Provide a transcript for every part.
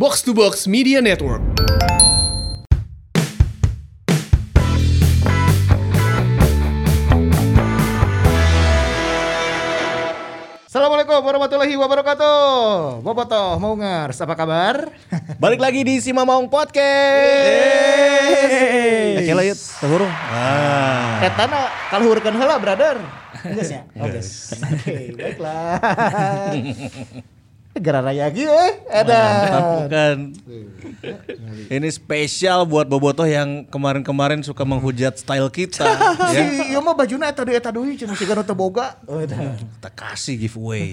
Box to Box Media Network. Assalamualaikum warahmatullahi wabarakatuh. Bobotoh mau ngers, apa kabar? Balik lagi di Si Mamaung Podcast. Oke lah yuk. Ah. Etana kaluhurkeun heula, brother. Geus ya? Oh, geus. Oke, baiklah. Gara raya ge eh. Ada. Bukan. Ini spesial buat Bobotoh yang kemarin-kemarin suka menghujat style kita. ya. Si ieu mah bajuna eta deui eta deui cenah siga teu boga. Oh, eta. Kita kasih giveaway.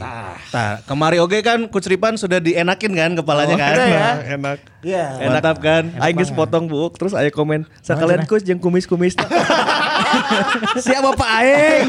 Tah, kemari oke kan kuceripan sudah dienakin kan kepalanya kan. udah ya. enak Iya. Mantap kan? Aing geus potong buuk terus aya komen sakalian kus jeung kumis-kumis siapa Pak Aing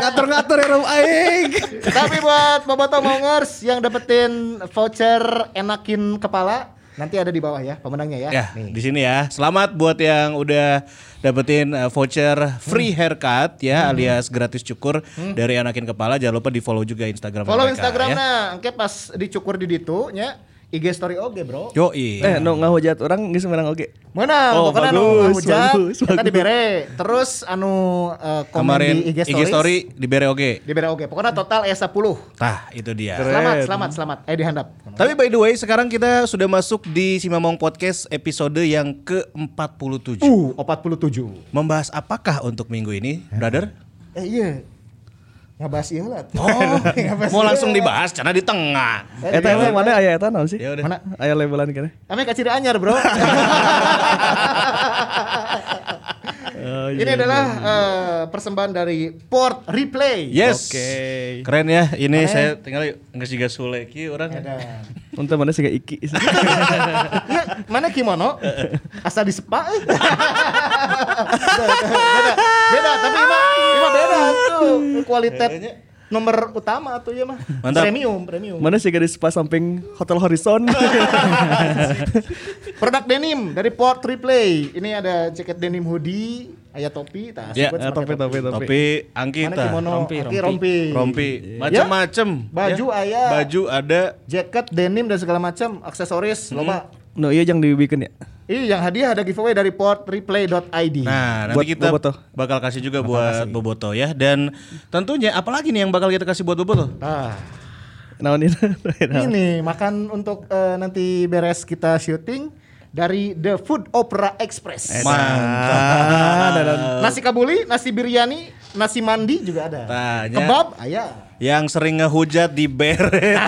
ngatur-ngatur ya Rum Aing Tapi buat Bobotoh mau ngers yang dapetin voucher enakin kepala nanti ada di bawah ya pemenangnya ya. Ya, di sini ya. Selamat buat yang udah dapetin uh, voucher free haircut ya alias gratis cukur dari Anakin Kepala. Jangan lupa di-follow juga Instagram Follow mereka, Instagramnya, ya. engke pas dicukur di ditu nya IG story oge, Bro. Yoi. eh no ngahujat orang geus menang oge Mana? Oh, pokoknya anu bagus, hujat, bagus, kita dibere. Terus anu eh, komen Kemarin di IG IG stories, story di Bere oke. dibere oge. Pokoknya total aya 10. Tah, itu dia. Selamat, selamat, selamat. Eh dihandap. Tapi by the way, sekarang kita sudah masuk di Simamong Podcast episode yang ke-47. Uh, 47. Membahas apakah untuk minggu ini, brother? Eh iya. Ngebahas ieu lah. Oh, mau langsung dibahas karena di tengah. eta emang mana aya eta naon sih Ya udah. Mana? aya labelan kene Ame kaciri anyar, Bro. Oh, Ini adalah eh, persembahan dari Port Replay. Yes. Oke. Keren ya. Ini saya tinggal nggak sih Sule ki orang. Ada. untuk mana sih iki Ya, mana kimono? Asal disepa. eh. beda, beda, beda, tapi ini beda tuh kualitas nomor utama tuh ya mah. Mantap. Premium, premium. mana sih gak di spa samping Hotel Horizon Produk denim dari Port Replay. Ini ada jaket denim hoodie, aya topi, tah. Ya, Eh, pakai topi topi topi Topi angki Mana kimono? Rompi, Aki, rompi. rompi. Rompi, macam-macam. Baju ya. aya. Baju ada. Jaket denim dan segala macam, aksesoris, loba. no iya jangan dibikin ya Ini yang hadiah ada giveaway dari portreplay.id. Nah, nanti Buat kita Boboto. bakal kasih juga buat Boboto ya. Dan tentunya apalagi nih yang bakal kita kasih buat Boboto? Ah. naon ini Ini makan untuk eh, nanti beres kita syuting dari The Food Opera Express. Mantap. Nasi kabuli, nasi biryani, nasi mandi juga ada. Tanya. Kebab, ayah. Yang sering ngehujat di beret.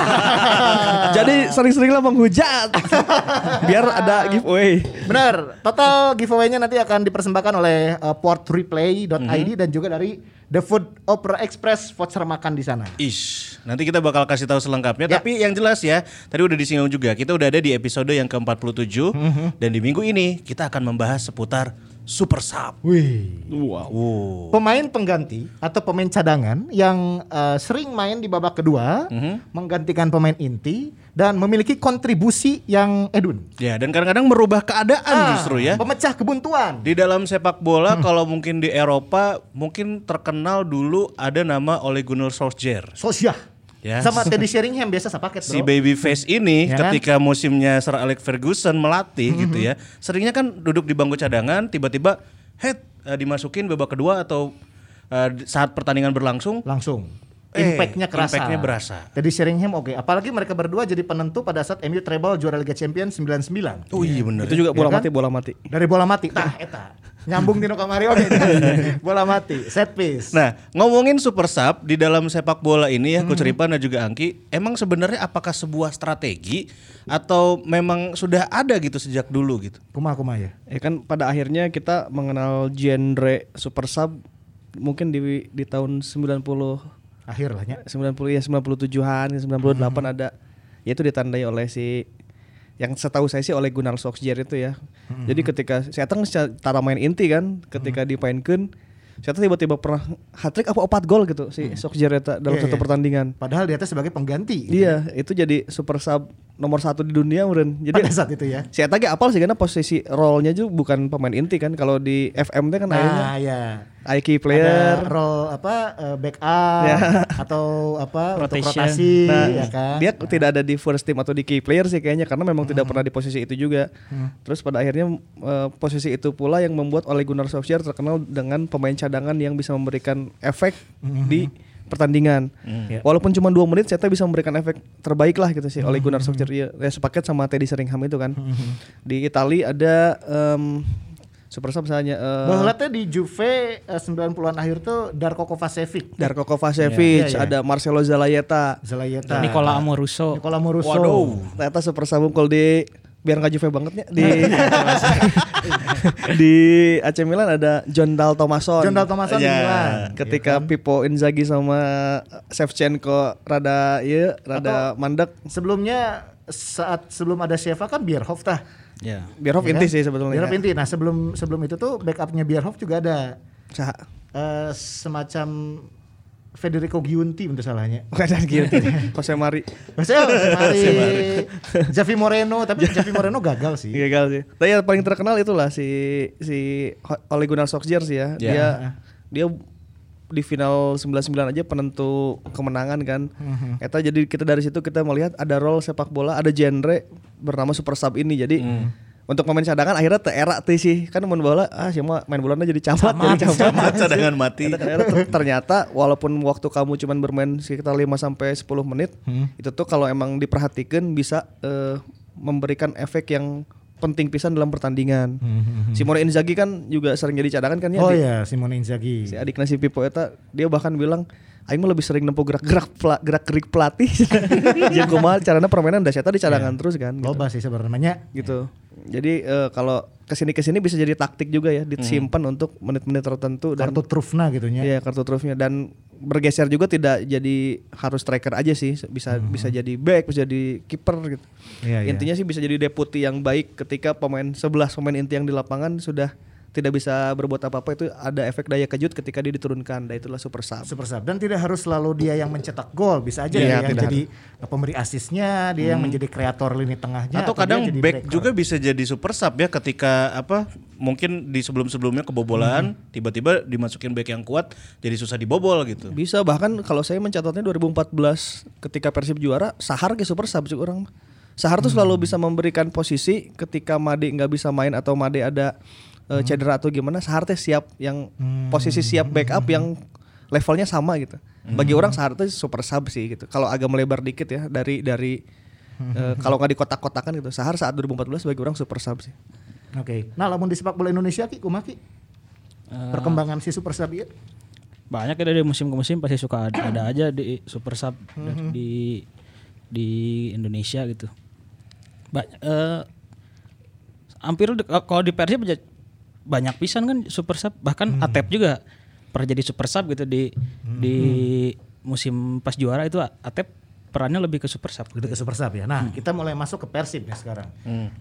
jadi sering-sering lah menghujat biar ada giveaway Benar, total giveaway-nya nanti akan dipersembahkan oleh eh, portreplay.id Mhm. dan juga dari The Food Opera Express voucher makan di sana. Ish, nanti kita bakal kasih tahu selengkapnya. Ya. Tapi yang jelas ya, tadi udah disinggung juga. Kita udah ada di episode yang ke-47 Mhm. dan di minggu ini kita akan membahas seputar Super Sub. Wih. wow Wow. Pemain pengganti atau pemain cadangan yang eh, sering main di babak kedua, Mhm. menggantikan pemain inti dan memiliki kontribusi yang edun. Ya, dan kadang-kadang merubah keadaan Ah, justru ya. Pemecah kebuntuan. Di dalam sepak bola kalau mungkin di Eropa mungkin terkenal dulu ada nama Ole Gunnar Solskjaer. Sosial. Ya. Sama Teddy Sheringham biasa paket Si bro. babyface ini Ya kan? ketika musimnya Sir Alex Ferguson melatih gitu ya. Seringnya kan duduk di bangku cadangan tiba-tiba head eh, dimasukin babak kedua atau eh, saat pertandingan berlangsung Langsung. Eh, Impactnya kerasa. impactnya berasa. Teddy Sheringham oke. Apalagi mereka berdua jadi penentu pada saat MU treble juara Liga Champions 99. Oh iya bener. itu juga Ya bola kan? mati bola mati Dari bola mati. Tah, eta. Nyambung Tino Kamari oke. bola mati, set piece. Nah, ngomongin super sub di dalam sepak bola ini ya, Hmm. Coach Ripan dan juga Angki, emang sebenarnya apakah sebuah strategi atau memang sudah ada gitu sejak dulu gitu? Kumaha kumaha ya? Ya kan pada akhirnya kita mengenal genre super sub mungkin di di tahun 90 Akhir lah nya. 90 ya 97-an 98 ada yaitu ditandai oleh si yang setahu saya sih oleh Gunnar Solskjaer itu ya. Jadi ketika saya tang cara main inti kan ketika dipainkan saya tiba-tiba pernah hat trick apa opat gol gitu si Solskjaer eta dalam Iya, satu iya. pertandingan. Padahal dia sebagai pengganti. Iya, itu jadi super sub nomor satu di dunia meren. Jadi Pada saat itu ya. si Eta ge apal sih karena posisi role-nya juga bukan pemain inti kan. Kalau di FM teh kan akhirnya Nah, ya. eye key player. Ada role apa eh, backup Ya. atau apa untuk Rotation. rotasi Nah, ya kan. dia tidak ada di first team atau di key player sih kayaknya karena memang tidak pernah di posisi itu juga. Terus pada akhirnya eh, posisi itu pula yang membuat Ole Gunnar Solskjaer terkenal dengan pemain cadangan yang bisa memberikan efek di pertandingan. Ya. Walaupun cuma dua menit, saya bisa memberikan efek terbaik lah gitu sih. Ole Gunnar Solskjaer ya, ya sepaket sama Teddy Sheringham itu kan. Di Itali ada em, super sub misalnya eh, Bahwa teh di Juve eh, 90-an akhir tuh Darko Kovacevic, Darko Kovacevic, Iya, iya. ada Marcelo Zalayeta. Zalaeta, Nicola Amoruso. Nicola Moruso. Waduh, ternyata super sub kalau di biar nggak Juve bangetnya di di AC Milan ada John Dal Tomason. John Dal Tomason di Ya. Milan. Ketika Pipo Inzaghi sama Shevchenko rada iya rada mandek, Sebelumnya saat sebelum ada Sheva kan Bierhoff tah. Ya. Bierhoff Ya inti kan? sih sebetulnya. Bierhoff inti. Nah sebelum sebelum itu tuh backupnya Bierhoff juga ada Saha? eh, semacam Federico Giunti untuk salahnya. Bukan gitu. Jose Mari. Maksudnya mari Javi Moreno, tapi Javi Moreno gagal sih. Gagal sih. Tapi yang paling terkenal itulah si si Ole Gunnar Solskjaer sih ya. Ya. Dia dia di final 99 aja penentu kemenangan kan. Eta jadi kita dari situ kita melihat ada role sepak bola, ada genre bernama super sub ini. Jadi untuk pemain cadangan akhirnya te era teh sih kan main bola ah siapa main bola jadi camat, jadi camat. Cadangan mati. Ternyata walaupun waktu kamu cuman bermain sekitar 5 sampai 10 menit, itu tuh kalau emang diperhatikan bisa eh, memberikan efek yang penting pisan dalam pertandingan. Simone Inzaghi kan juga sering jadi cadangan kan ya. Oh di- ya, Simone Inzaghi. Si adiknya si Pipo eta dia bahkan bilang Aing mah lebih sering nempuh gerak-gerak gerak-gerik pelatih. Jeung kumaha carana permainan da eta di cadangan terus kan. Gitu. Loba sih sebenarnya. gitu. Jadi eh, kalau ke sini ke sini bisa jadi taktik juga ya disimpan untuk menit-menit tertentu dan Kartu trufna gitu nya. Iya kartu trufnya dan bergeser juga tidak jadi harus striker aja sih bisa bisa jadi back bisa jadi kiper gitu. Iya, iya. Intinya sih bisa jadi deputi yang baik ketika pemain 11 pemain inti yang di lapangan sudah tidak bisa berbuat apa-apa itu ada efek daya kejut ketika dia diturunkan. Dan itulah super sub. Super sub dan tidak harus selalu dia yang mencetak gol, bisa aja Iya, dia yang jadi pemberi asisnya, dia yang menjadi kreator lini tengahnya Atau dia kadang jadi back breaker. juga bisa jadi super sub ya ketika apa mungkin di sebelum-sebelumnya kebobolan tiba-tiba dimasukin back yang kuat jadi susah dibobol gitu. Bisa bahkan kalau saya mencatatnya 2014 ketika Persib juara Sahar ke super sub sih orang. Sahar tuh selalu bisa memberikan posisi ketika Made nggak bisa main atau Made ada eh, cedera atau gimana Sahar teh siap yang posisi siap backup yang levelnya sama gitu. Bagi orang Sahar tuh super sub sih gitu. Kalau agak melebar dikit ya dari dari eh, kalau nggak di kotak-kotakan gitu. Sahar saat 2014 bagi orang super sub sih. Oke. Nah, lamun di sepak bola Indonesia ki kumaha ki? Perkembangan si super sub ieu? banyak ya dari musim ke musim pasti suka ada, ada aja di super sub Mhm. di di Indonesia gitu. Ba eh, hampir di- kalau di Persib banyak pisan kan super sub bahkan Mhm. Atep juga pernah jadi super sub gitu di di musim pas juara itu Atep perannya lebih ke super sub. Gitu ke super sub ya. Nah, kita mulai masuk ke Persib nih sekarang.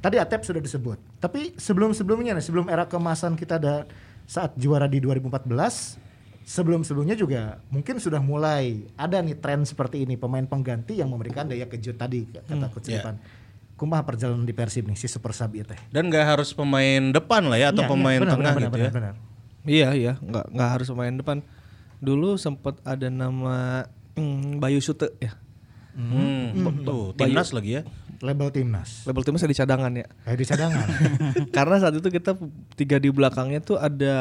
Tadi Atep sudah disebut. Tapi sebelum-sebelumnya nih, sebelum era kemasan kita ada saat juara di 2014, sebelum-sebelumnya juga mungkin sudah mulai ada nih tren seperti ini pemain pengganti yang memberikan daya kejut tadi kata Coach Irfan. Kumaha perjalanan di Persib nih si super sub teh? Dan nggak harus pemain depan lah ya atau iya, pemain benar, tengah benar, gitu benar, ya. benar. Iya iya nggak nggak harus main depan. Dulu sempat ada nama hmm, Bayu Sute ya. Hmm, tuh timnas lagi ya. Label timnas. Label timnya saya di cadangan ya. Kayak di cadangan. Karena saat itu kita tiga di belakangnya tuh ada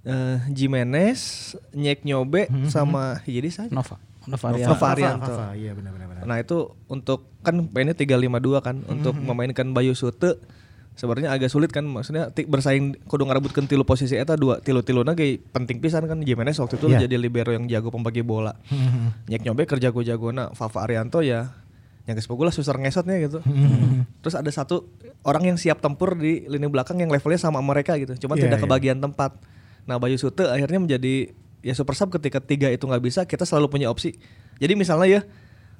eh, Jimenez, Nyek Nyobe sama ya jadi saya. Nova Nova Ariel. Nova Arianto. Nova, Iya benar-benar. benar. Nah itu untuk kan mainnya 352 kan untuk memainkan Bayu Sute sebenarnya agak sulit kan maksudnya bersaing kudu ngarebutkeun tilu posisi eta dua tilu-tiluna ge penting pisan kan Jimenez waktu itu Iya. jadi libero yang jago pembagi bola. Nyek Nyobe kerja jago-jagona Fafa Arianto ya yang lah susah ngesotnya gitu. Terus ada satu orang yang siap tempur di lini belakang yang levelnya sama mereka gitu, cuma Iya, tidak iya. kebagian tempat. Nah Bayu Sute akhirnya menjadi ya super sub ketika tiga itu nggak bisa, kita selalu punya opsi. Jadi misalnya ya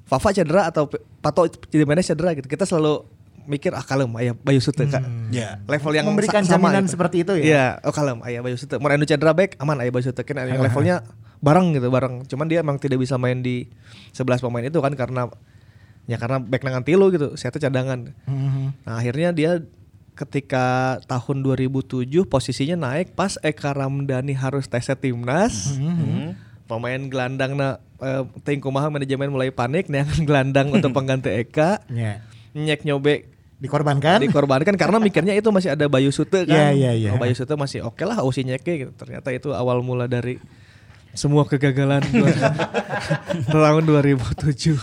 Fafa cedera atau Pato Jimenez cedera gitu, kita selalu mikir ah kalem aya Bayu Sute kak. Ya. Level yang Memberikan sa- sama jaminan gitu. seperti itu ya? Iya, oh kalem aya Bayu Sute. Mau cedera baik aman aya Bayu Sute kan yang levelnya bareng gitu bareng. Cuman dia emang tidak bisa main di 11 pemain itu kan karena Ya karena back nangan tilu gitu, saya tuh cadangan. Mhm. Nah, akhirnya dia ketika tahun 2007 posisinya naik pas Eka Ramdhani harus tes timnas. Pemain gelandang na eh, ting kumaha manajemen mulai panik nih gelandang untuk pengganti Eka. Ya. Nyek nyobe Dikorbankan? dikorbankan karena mikirnya itu masih ada Bayu Sute kan. Iya, iya, iya. Oh, Bayu Sute masih oke lah Osi Nyeke gitu. Ternyata itu awal mula dari semua kegagalan tahun 2007.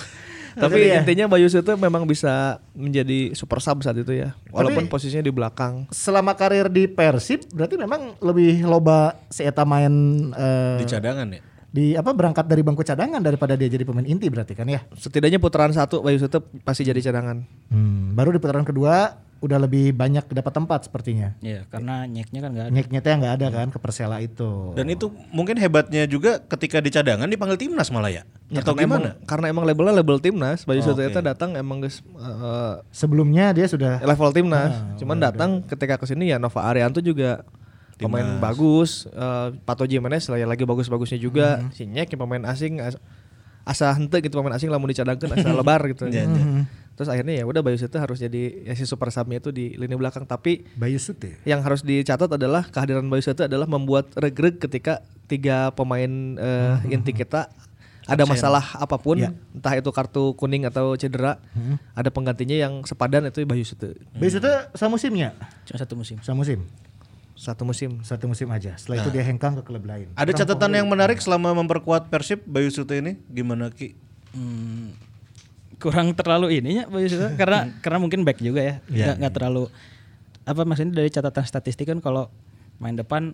Tapi dia. intinya Bayu Sute memang bisa menjadi super sub saat itu ya. Walaupun Tapi- posisinya di belakang. Selama karir di Persib berarti memang lebih loba si Eta main eh, Di cadangan ya. di apa berangkat dari bangku cadangan daripada dia jadi pemain inti berarti kan ya. Setidaknya putaran satu Bayu Sute pasti jadi cadangan. Hmm, baru di putaran kedua udah lebih banyak dapat tempat sepertinya. Iya, karena nyeknya kan nggak ada. Nyek-nyeknya nggak ada kan ke Persela itu. Dan itu mungkin hebatnya juga ketika di cadangan dipanggil timnas malah ya. Atau karena gimana? Emang, karena emang labelnya label timnas, Bayu Oke. itu datang emang guys eh, sebelumnya dia sudah level timnas. Ah, Cuman datang ketika ke sini ya Nova Arianto juga pemain bagus, eh, Pato Jimenez lah ya lagi bagus-bagusnya juga. Hmm. Si Nyek yang pemain asing as- asa hente gitu pemain asing lamun dicadangkeun asa lebar gitu. Iya, iya. Terus akhirnya ya udah Bayu Sute harus jadi ya si super subnya itu di lini belakang tapi Bayu Sute. yang harus dicatat adalah kehadiran Bayu Sute adalah membuat regreg ketika tiga pemain eh, inti kita ada masalah apa pun, Ya. entah itu kartu kuning atau cedera, ada penggantinya yang sepadan itu Bayu Sute. Bayu Sute semusimnya? Cuma satu musim. Semusim. Satu musim. Satu musim aja. Setelah itu dia hengkang ke klub lain. Ada catatan yang menarik selama memperkuat Persib Bayu Sute ini gimana Ki? Hmm, kurang terlalu ininya karena karena mungkin back juga ya. Nggak nggak terlalu apa maksudnya dari catatan statistik kan kalau main depan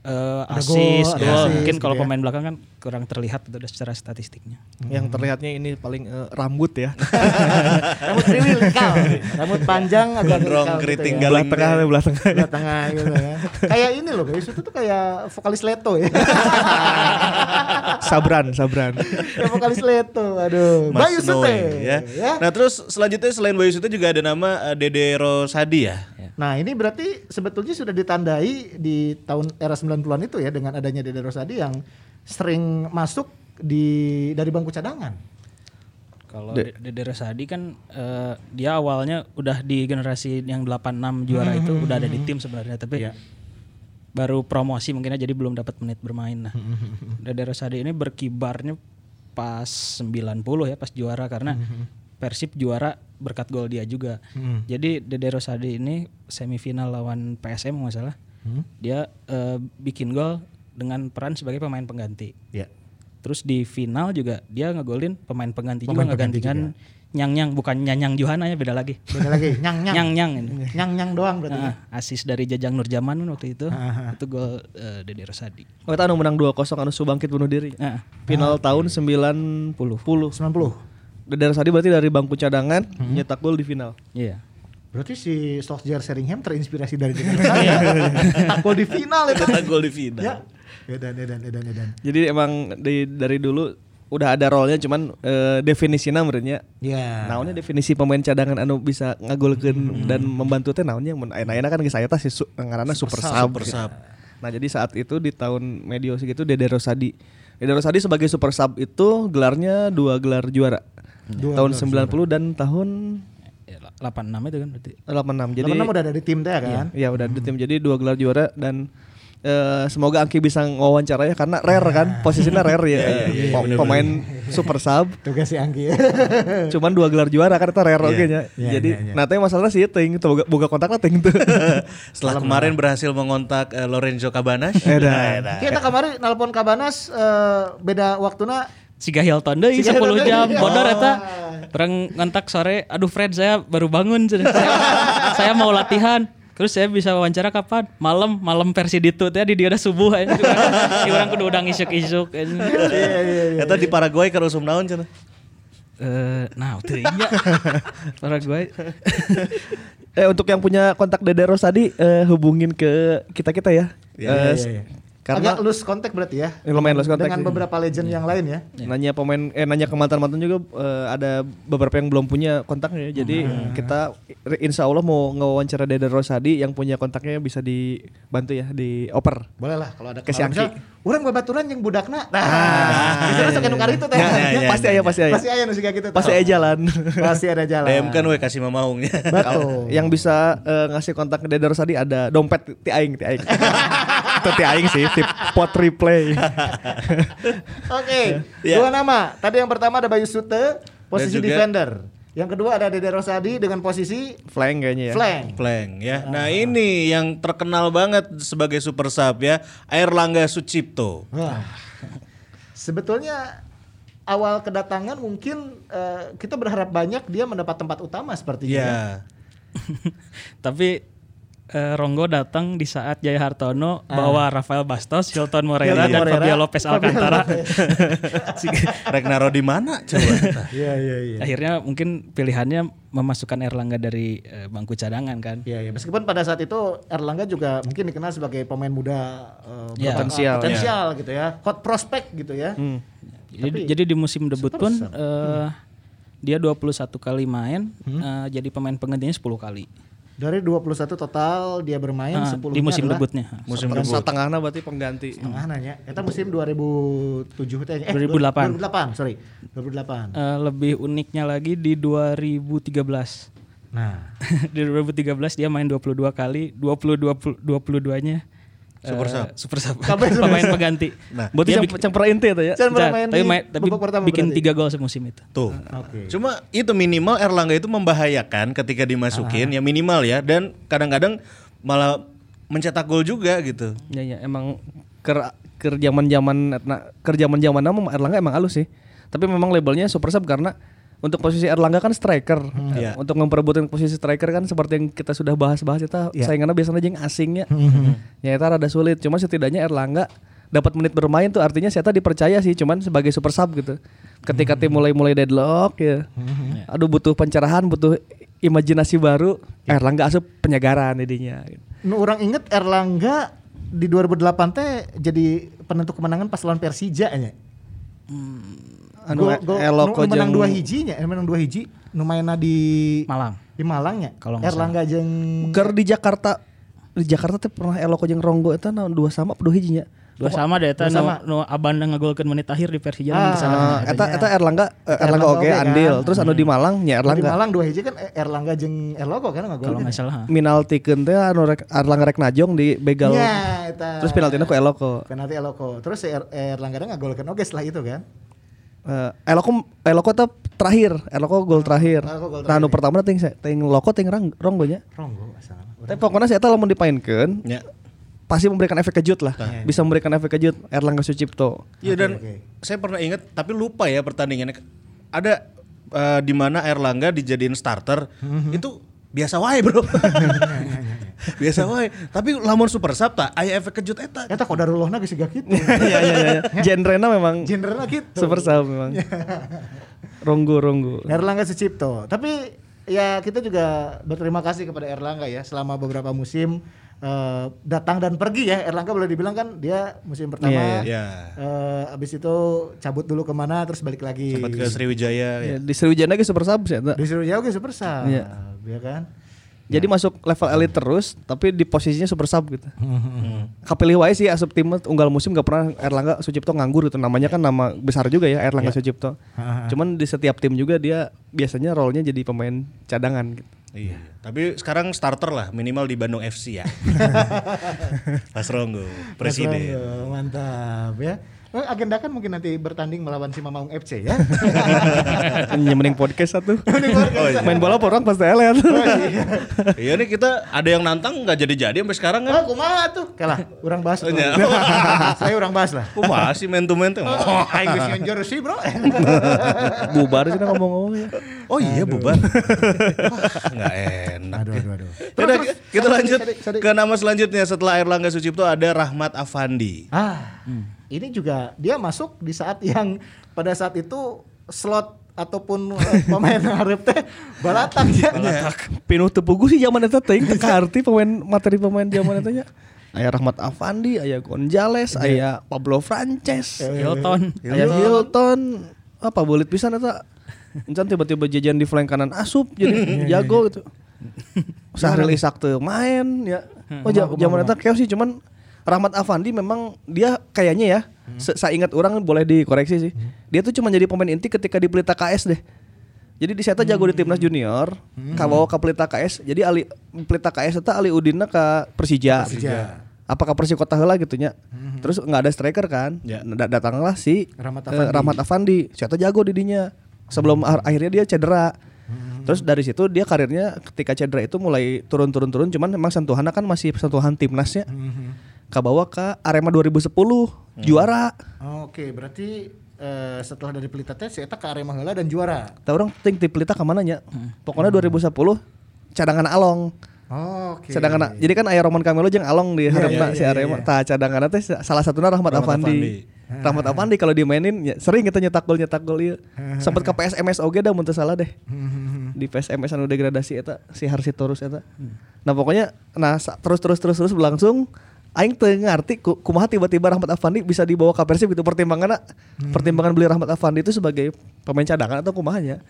eh Ada asis, gol, assist mungkin gitu kalau ya. pemain belakang kan kurang terlihat itu secara statistiknya. Yang terlihatnya ini paling eh, rambut ya. Rambut kriwil kal. Rambut panjang agak Gondrong kekal keriting gitu ya. belah tengah, belah tengah. Belah tengah gitu ya. Kayak ini loh, Bayu Sute tuh kayak vokalis Leto ya. sabran, sabran. kayak vokalis Leto. Aduh. Mas Bayu Sute. Noe, ya. Nah terus selanjutnya selain Bayu Sute juga ada nama eh, Dede Rosadi ya. Nah ini berarti sebetulnya sudah ditandai di tahun era 90-an itu ya dengan adanya Dede Rosadi yang sering masuk di dari bangku cadangan. Kalau Dede Rosadi kan eh, dia awalnya udah di generasi yang 86 juara itu udah ada di tim sebenarnya tapi baru promosi mungkin aja jadi belum dapat menit bermain nah. Dede Rosadi ini berkibarnya pas 90 ya pas juara karena Persib juara berkat gol dia juga. Jadi Dede Rosadi ini semifinal lawan PSM nggak salah. Dia eh, bikin gol dengan peran sebagai pemain pengganti. Ya. Terus di final juga dia ngegolin pemain pengganti Pemain juga pengganti ngegantikan Nyang Nyang bukan Nyanyang Johana ya beda lagi. Beda lagi, nyang nyang. Nyang Nyang ini. Nyang nyang doang berarti. Nah, asis dari Jajang Nurjaman waktu itu. Aha. Itu gol eh, Dede Rosadi. Oh, kita anu menang 2-0 anu Subangkit bunuh diri. Nah, Final tahun 90. 90. Dede Rosadi berarti dari bangku cadangan nyetak gol di final. iya. Berarti si Solskjaer Sheringham terinspirasi dari Dede Rosadi. Tak gol di final itu. Cetak gol di final. Ya. Edan, edan, edan, edan. Jadi emang di, dari dulu udah ada role-nya cuman eh, definisinya menurutnya Ya. Naonnya definisi pemain cadangan anu bisa ngagolkeun dan membantu teh naonnya mun ayeuna kan geus aya tah si su, ngaranna super sub. Super sub. Nah, jadi saat itu di tahun medio segitu Dede Rosadi. Dede Rosadi sebagai super sub itu gelarnya dua gelar juara. Tahun 90 dan tahun Ya, 86 itu kan berarti. 86. Jadi Jadi udah ada di tim teh kan? ya udah di tim jadi dua gelar juara dan eh, semoga Angki bisa ngawancara ya karena rare kan posisinya rare ya Pem- pemain super sub Tugas si Anggi. cuman dua gelar juara kan itu rare oke nya Iya, jadi iya, iya. nah teh masalahnya sih ting tuh boga, boga kontaknya ting tuh Setelah kemarin berhasil mengontak eh, Lorenzo Cabanas. Edan. Kita kemarin nelpon Kabanas eh, beda waktuna Siga Hilton Siga 10 Hilton jam deui. bodor eta. Orang ngontak sore, aduh Fred saya baru bangun. saya, saya mau latihan. Terus saya bisa wawancara kapan? Malam, malam versi ditu teh di dia udah subuh aja. Di orang kudu udang isuk-isuk. Iya, Eta di Paraguay ka usum naon cenah. Eh, nah, teu iya. Para gue eh untuk yang punya kontak Dede Rosadi eh, hubungin ke kita kita ya Iya, Eh, iya, iya. Karena Agak loose kontak berarti ya. Eh, lumayan loose contact Dengan sih. beberapa legend yang lain ya. nanya pemain eh nanya ke mantan-mantan juga eh, ada beberapa yang belum punya kontaknya. Jadi kita re- insya Allah mau ngewawancara Dede Rosadi yang punya kontaknya bisa dibantu ya di oper. Boleh lah kalau ada Ke. Siangki. Misal, Urang babaturan yang budakna. Nah, bisa sok nukar itu teh. Ya, ya, ya. pasti aya pasti aya. Pasti aya nu siga gitu. Pasti aya jalan. Pasti ada jalan. DM kan we kasih mamaungnya. Betul. yang bisa eh, ngasih kontak ke Dede Rosadi ada dompet ti aing ti aing. Itu ti aing sih, tip pot replay. Oke, Ya. dua nama. Tadi yang pertama ada Bayu Sute, posisi juga- defender. Yang kedua ada Dede Rosadi dengan posisi Flank kayaknya ya. flank. Flank ya. Nah ini yang terkenal banget sebagai super sub ya, Air Langga Sucipto. Wah. Sebetulnya awal kedatangan mungkin eh, kita berharap banyak dia mendapat tempat utama sepertinya. ya. Ya. Tapi eh, Ronggo datang di saat Jaya Hartono bawa Rafael Bastos, Hilton Moreira Hilton dan Moreira, Fabio Lopez Alcantara. Rek naro di mana coba? Iya iya iya. Akhirnya mungkin pilihannya memasukkan Erlangga dari eh, bangku cadangan kan. Iya, iya. Meskipun pada saat itu Erlangga juga mungkin dikenal sebagai pemain muda eh, Iya. potensial, Potensial. potensial gitu ya, hot prospect gitu ya. Jadi, jadi di musim debut pun eh, dia 21 kali main, eh, jadi pemain penggantinya 10 kali. Dari 21 total dia bermain Ah, 10 di musim debutnya. Musim debut. Setengahnya berarti pengganti. Tengah nanya. Eta musim 2007 teh. Eh, 2008. 2008, sorry. 2008. Eh, lebih uniknya lagi di 2013. Nah, di 2013 dia main 22 kali, 20 20 22-nya Super sub. super sub. Pemain pengganti. Nah, Berarti Dia yang, pernah inti itu ya. Main tapi di main, tapi pertama bikin berarti? tiga gol semusim itu. Tuh. Oke. Cuma itu minimal Erlangga itu membahayakan ketika dimasukin ya minimal ya dan kadang-kadang malah mencetak gol juga gitu. Ya ya emang ker ker zaman nah, ker zaman zaman nama Erlangga emang halus sih. Tapi memang labelnya super sub karena untuk posisi Erlangga kan striker. Iya. Untuk memperebutkan posisi striker kan seperti yang kita sudah bahas-bahas itu Iya. saingannya biasanya yang asingnya. ya itu rada sulit. Cuma setidaknya Erlangga dapat menit bermain tuh artinya saya dipercaya sih cuman sebagai super sub gitu. Ketika tim mulai-mulai deadlock ya. Aduh butuh pencerahan, butuh imajinasi baru. Erlangga asup penyegaran jadinya. gitu. nu orang inget Erlangga di 2008 teh jadi penentu kemenangan pas lawan Persija nya. Anu Gol- gol- eloko nu menang dua hijinya, eh, menang dua hiji, nu mainna di Malang. di Malangnya. Kalau nggak Erlangga jeung Ker di Jakarta di Jakarta teh pernah eloko jeung Ronggo eta naon dua sama dua hijinya. Dua sama deh eta Dua nu, nu Abanda ngagolkeun menit akhir di Persija Ah, ah, ke sana. Ah, eta eta Erlangga eh, Erlangga Erlangga oge kan. andil. Terus anu di Malang nya di Erlangga. Malang dua hiji kan eh, Erlangga jeung Erlogo kan nggak Kalau nggak salah. Minaltikeun teh anu rek Erlangga rek najong di begal. Ya, eta. Terus penaltina ku eloko. penalti Eloko. Terus si er, Erlangga nggak golkan oke setelah itu kan. Eh, eloko eloko teh terakhir, eloko gol terakhir. Eloko gol Nah, anu pertama ting ting loko ting rang, Ronggo nya. Ronggo asal. Tapi pokoknya saya lamun dipainkeun Ya. pasti memberikan efek kejut lah. Bisa memberikan efek kejut Erlangga Sucipto. Iya dan oke. saya pernah ingat tapi lupa ya pertandingannya. Ada eh, di mana Erlangga dijadiin starter itu biasa wae bro. biasa wae. Tapi lamun super sub tak aya efek kejut eta. Eta kodarullahna geus siga kitu. Iya iya iya. Genrena memang Genrena gitu. super sub memang. Ronggo Ronggo. Erlangga Sucipto. Tapi ya kita juga berterima kasih kepada Erlangga ya selama beberapa musim eh, datang dan pergi ya. Erlangga boleh dibilang kan dia musim pertama Iya, iya. eh, abis itu cabut dulu ke mana terus balik lagi. Sempat ke Sriwijaya ya. Ya, di Sriwijaya ge super sub sih. Disuruh jauh ke super sub, Iya. ya kan? Jadi masuk level elit terus tapi di posisinya super sub gitu. Kapilih wae sih asup tim unggal musim gak pernah Erlangga Sucipto nganggur gitu. Namanya kan nama besar juga ya Erlangga Sucipto. Cuman di setiap tim juga dia biasanya role-nya jadi pemain cadangan gitu. Iya. Tapi sekarang starter lah minimal di Bandung FC ya. Pas Ronggo, presiden. Ronggo, Mantap ya. Oh, agenda kan mungkin nanti bertanding melawan si Mamaung FC ya. Nyemening podcast satu. Oh, iya. Main bola orang pasti elit. iya nih kita ada yang nantang nggak jadi-jadi sampai sekarang kan. Oh, kumaha tuh? Kalah, orang bahas. Oh, iya. Saya orang bahas lah. Kok masih man to man tuh? Oh, aing geus nyeun jersey, Bro. Bubar sih ngomong-ngomong ya. Oh iya bubar. Wah, Nggak enak. aduh, aduh, aduh. Yaudah, kita sorry, lanjut sorry, sorry. ke nama selanjutnya setelah Erlangga Sucipto ada Rahmat Afandi. Ah, ini juga dia masuk di saat yang pada saat itu slot ataupun eh, pemain hareup teh balatak ya. Pinuh tepugu sih zaman eta teuing teu arti pemain materi pemain zaman eta nya. Aya Rahmat Afandi, aya Gonzales, aya Pablo Frances, Hilton. aya Hilton. Apa bulit pisan eta? Encan tiba-tiba jajan di flank kanan asup jadi jago gitu. Sahril Ishak tuh main ya. Oh ja- zaman eta keos sih cuman Rahmat Afandi memang dia kayaknya ya, se- saya ingat orang boleh dikoreksi sih. Dia tuh cuma jadi pemain inti ketika di Pelita KS deh. Jadi di Seta jago di timnas junior, kabawa ke Pelita KS. Jadi Ali Pelita KS eta Ali Udinna ke Persija. Persija. Apakah Persija heula gitu nya. Terus nggak ada striker kan? Ya. Da- datanglah si Rahmat eh, Afandi. Rahmat Afandi. Seta jago di dinya. Sebelum ar- akhirnya dia cedera. Terus dari situ dia karirnya ketika cedera itu mulai turun-turun-turun cuman memang sentuhannya kan masih sentuhan timnasnya. Kabawa ke Arema 2010 juara. Oke, berarti eh, setelah dari Pelita teh si eta ke Arema heula dan juara. Tahu orang ting ti Pelita ke mana nya? Pokoknya 2010 cadangan Along. Oke. Cadangan jadi kan aya Roman Camelo jeung Along di hareup iya, si iya, Arema. iya. Tah cadangan teh salah satunya Rahmat, Rahmat Afandi. Afandi. Rahmat Afandi kalau dimainin ya, sering kita nyetak gol nyetak gol ieu. Sempat ke PSMS oge dah mun salah deh. Di PSMS anu degradasi eta si Harsitorus eta. Nah pokoknya nah terus terus terus terus berlangsung aing teu ngarti ku- kumaha tiba-tiba Rahmat Afandi bisa dibawa ke Persib gitu pertimbanganna pertimbangan beli Rahmat Afandi itu sebagai pemain cadangan atau kumahanya.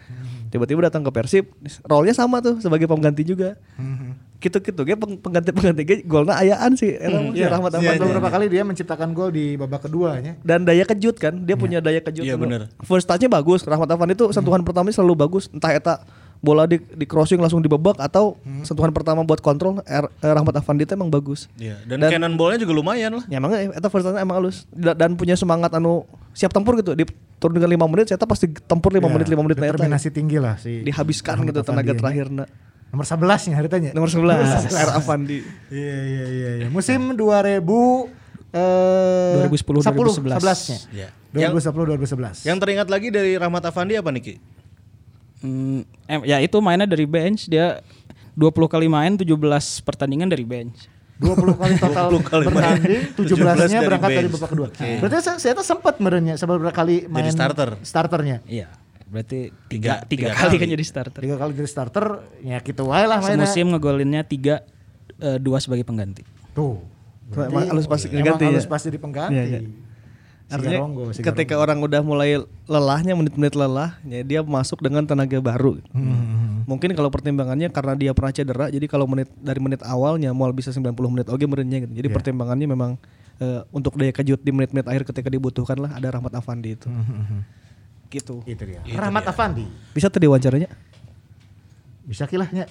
Tiba-tiba datang ke Persib, role-nya sama tuh sebagai pengganti juga. Gitu-gitu ge peng- pengganti-pengganti ge golna ayaan sih emang si Rahmat Sampai Afandi. beberapa kali dia menciptakan gol di babak keduanya. Dan daya kejut kan, dia punya daya kejut. Iya, anu. bener. First touch-nya bagus, Rahmat Afandi itu sentuhan pertamanya selalu bagus. Entah eta bola di, di crossing langsung dibebak atau sentuhan pertama buat kontrol er, eh, Rahmat Afandi itu emang bagus. Iya, dan, Dan- cannonball-nya juga lumayan lah. Ya emang eta first touch emang halus Da- dan punya semangat anu siap tempur gitu. Di turun dengan 5 menit, saya pasti tempur 5 Ya, menit 5 menit. Determinasi tinggi lah si. Dihabiskan Rahmat gitu tenaga terakhirnya. Nomor 11 nya haritanya. Nomor 11 R Afandi. Iya iya iya iya. Musim 2000 eh 2010, 10, 2011. 11 nya. Iya. Yang, 2010 2011. yang teringat lagi dari Rahmat Afandi apa nih Ki? Hmm, em, ya itu mainnya dari bench dia 20 kali main 17 pertandingan dari bench. 20 kali total 20 kali main. bertanding, 17 17-nya dari berangkat dari bench. babak kedua. Berarti saya, saya sempat merenya beberapa kali main Jadi starter. Starternya. Iya. Berarti Tiga- tiga, tiga, tiga kali kali. kan jadi starter. Tiga kali jadi starter, ya gitu wae lah mainnya. Semusim ngegolinnya tiga eh, dua sebagai pengganti. Tuh. Tuh, emang halus pasti Emang ganti halus ya. pasti di pengganti. Iya, iya. Si Artinya Garonggo, si ketika orang udah mulai lelahnya menit-menit lelah, ya dia masuk dengan tenaga baru. Hmm. Mungkin kalau pertimbangannya karena dia pernah cedera, jadi kalau menit dari menit awalnya mau bisa 90 menit oke merenya gitu. Jadi Iya. pertimbangannya memang eh, untuk daya kejut di menit-menit akhir ketika dibutuhkan lah ada Rahmat Afandi itu. Hmm. Gitu. Itu dia. Rahmat Afandi. Bisa tuh diwawancara Bisa kilahnya.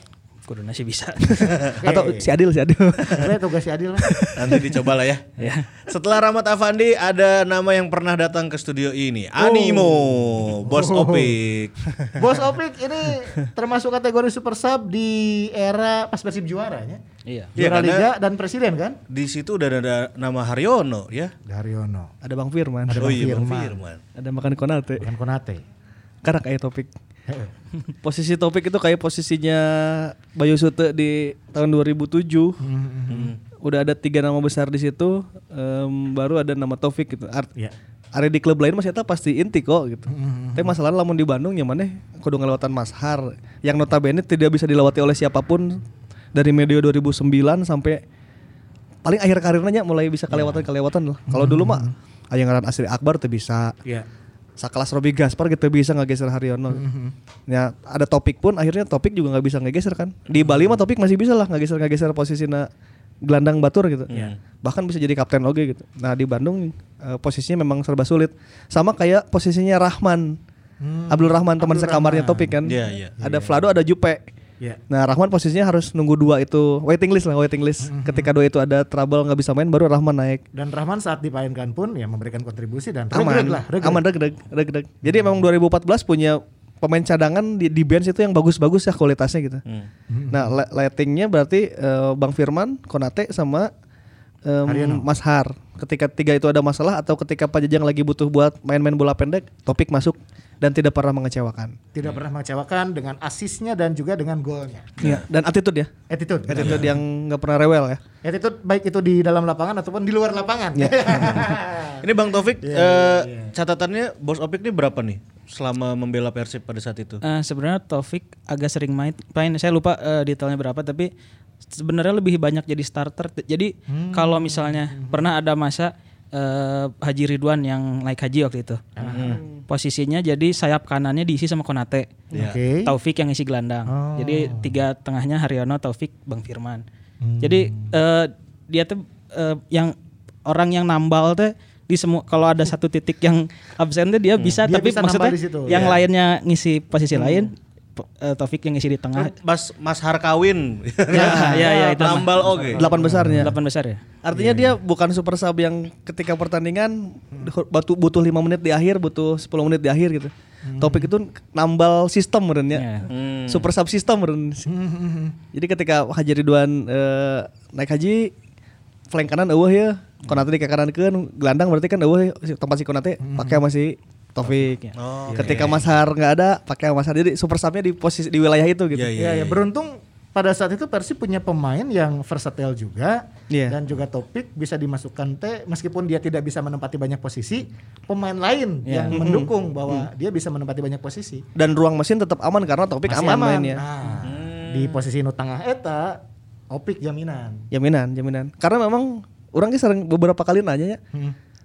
Kuduna sih bisa. Atau si Adil si Adil. Saya tugas si Adil lah. Nanti dicoba lah ya. ya. Setelah Rahmat Afandi ada nama yang pernah datang ke studio ini, Animo, Bos Oh. Opik. Bos Opik ini termasuk kategori super sub di era pas Persib juaranya. Iya. Iya, Juara Liga dan presiden kan? Di situ udah ada nama Haryono ya. Daryono. ada Bang Firman. Ada oh Bang iya Bang Firman. Firman. Ada makan Konate. Bukan Konate. Karena kayak topik. Posisi topik itu kayak posisinya Bayu Sute di tahun 2007. Hmm. Udah ada tiga nama besar di situ. em, baru ada nama Taufik gitu. Art, Iya. Ada di klub lain masih eta pasti inti kok gitu. Hmm. Tapi masalahnya lamun di Bandung yang mana kudu ngelewatan Mashar yang notabene tidak bisa dilewati oleh siapa pun dari medio 2009 sampai paling akhir karirnya mulai bisa kelewatan-kelewatan lah. Kalau dulu mah aya ngaran Asri Akbar tuh bisa. Iya. Sakelas Robi Gaspar gitu bisa ngegeser Haryono. Ya ada topik pun akhirnya topik juga nggak bisa ngegeser kan. Di Bali mah topik masih bisa lah ngegeser ngegeser posisinya gelandang batur gitu. Bahkan bisa jadi kapten oge gitu. Nah di Bandung eh, posisinya memang serba sulit. Sama kayak posisinya Rahman. Abdul Rahman teman sekamarnya Rahman. topik kan. Iya, iya. Ada Vlado ada Jupe. Iya. Nah Rahman posisinya harus nunggu dua itu waiting list lah waiting list. Ketika dua itu ada trouble nggak bisa main baru Rahman naik. Dan Rahman saat dipainkan pun ya memberikan kontribusi dan aman regreg lah, regreg. aman regreg regreg jadi memang 2014 punya pemain cadangan di, di bench itu yang bagus-bagus ya kualitasnya gitu Hmm. nah le- lightingnya berarti eh, Bang Firman Konate sama Haryono. Mas Har ketika tiga itu ada masalah atau ketika Pak Jajang lagi butuh buat main-main bola pendek topik masuk dan tidak pernah mengecewakan Tidak pernah mengecewakan dengan asisnya dan juga dengan golnya. Iya, dan attitude ya Attitude. attitude yang nggak pernah rewel ya Attitude baik itu di dalam lapangan ataupun di luar lapangan. Ini Bang Taufik Iya, eh, catatannya Bos Opik ini berapa nih selama membela Persib pada saat itu? Eh, sebenarnya Taufik agak sering main, main saya lupa eh, detailnya berapa tapi sebenarnya lebih banyak jadi starter. Jadi Hmm. kalau misalnya pernah ada masa eh, Haji Ridwan yang naik haji waktu itu. Posisinya jadi sayap kanannya diisi sama Konate. Oke. Taufik yang isi gelandang. Oh. Jadi tiga tengahnya Haryono, Taufik, Bang Firman. Hmm. Jadi eh, dia tuh eh, yang orang yang nambal tuh di semua kalau ada satu titik yang absen tuh dia bisa Hmm. Dia tapi bisa maksudnya di situ. yang Iya. lainnya ngisi posisi lain Eh, Taufik yang ngisi di tengah. Mas Mas Harkawin. ya, ya, ya, itu mah. Nambal oke. Delapan besarnya. Delapan besar ya. Artinya dia bukan super sub yang ketika pertandingan butuh butuh 5 menit di akhir, butuh 10 menit di akhir gitu. Topik itu nambal sistem meren ya. Ya. Super sub sistem meren. Jadi ketika Haji Ridwan eh, naik haji flank kanan eueuh ya. Konate di kanan gelandang berarti kan eueuh tempat si Konate pakai masih Taufik. Oh, Ketika Mas Har nggak ada pakai Mas Har. Jadi super subnya di posisi di wilayah itu gitu. Iya, iya. Iya, ya, beruntung pada saat itu Persib punya pemain yang versatile juga Iya. dan juga topik bisa dimasukkan teh meskipun dia tidak bisa menempati banyak posisi, pemain lain Iya. yang mendukung bahwa dia bisa menempati banyak posisi. Dan ruang mesin tetap aman karena Topik Masih aman, mainnya. Nah, di posisi nu tengah eta opik jaminan. Jaminan, jaminan. Karena memang orang ge sering beberapa kali nanya ya.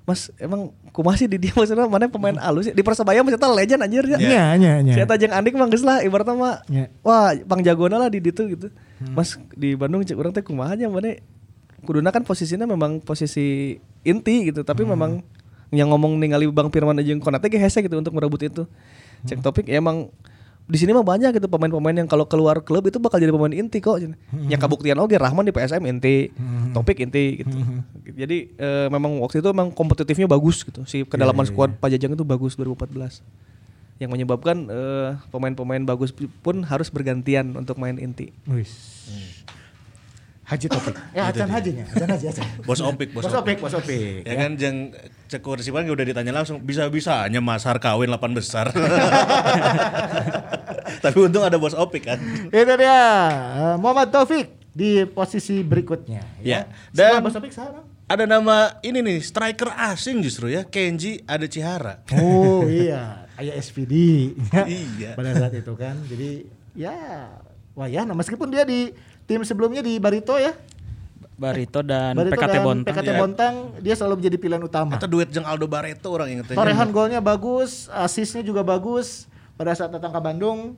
Mas, emang kumaha sih di dia maksudnya mana pemain alus ya? Di Persebaya eta legend anjir ya. Iya, iya, iya. Si eta jeung Andik mah geus lah ibaratnya mah. Iya. Wah, pang jagona lah di ditu gitu. Mas di Bandung cek urang teh kumaha nya mana kuduna kan posisinya memang posisi inti gitu, tapi memang yang ngomong ningali Bang Firman jeung Konate ge hese gitu untuk merebut itu. Cek topik ya emang di sini mah banyak gitu pemain-pemain yang kalau keluar klub itu bakal jadi pemain inti kok. Yang kabuktian oke Rahman di PSM inti, Topik inti gitu. Jadi eh, memang waktu itu memang kompetitifnya bagus gitu. Si kedalaman skuad Pajajang itu bagus 2014. Yang menyebabkan eh, pemain-pemain bagus pun harus bergantian untuk main inti. Wis. Haji topik. Ya, acan hajinya, acan haji, acan. Bos Opik, bos, Bos opik, bos opik. Ya kan jeng cekur si udah ditanya langsung bisa-bisanya Mas Harkawin 8 besar. Tapi untung ada bos Opik kan. Itu dia eh, Muhammad Taufik di posisi berikutnya. Ya, Dan dan- Bos Taufik sekarang. Ada nama ini nih striker asing justru ya Kenji ada Cihara. Oh iya, ayah SVD. Iya. Pada saat itu kan, jadi ya, wah ya, nah meskipun dia di tim sebelumnya di Barito ya, Barito dan Barito PKT dan Bontang. PKT ya. Bontang, dia selalu menjadi pilihan utama. Atau duet jeng Aldo Barreto orang ingetnya. Torehan golnya bagus, asisnya juga bagus. Pada saat datang ke Bandung,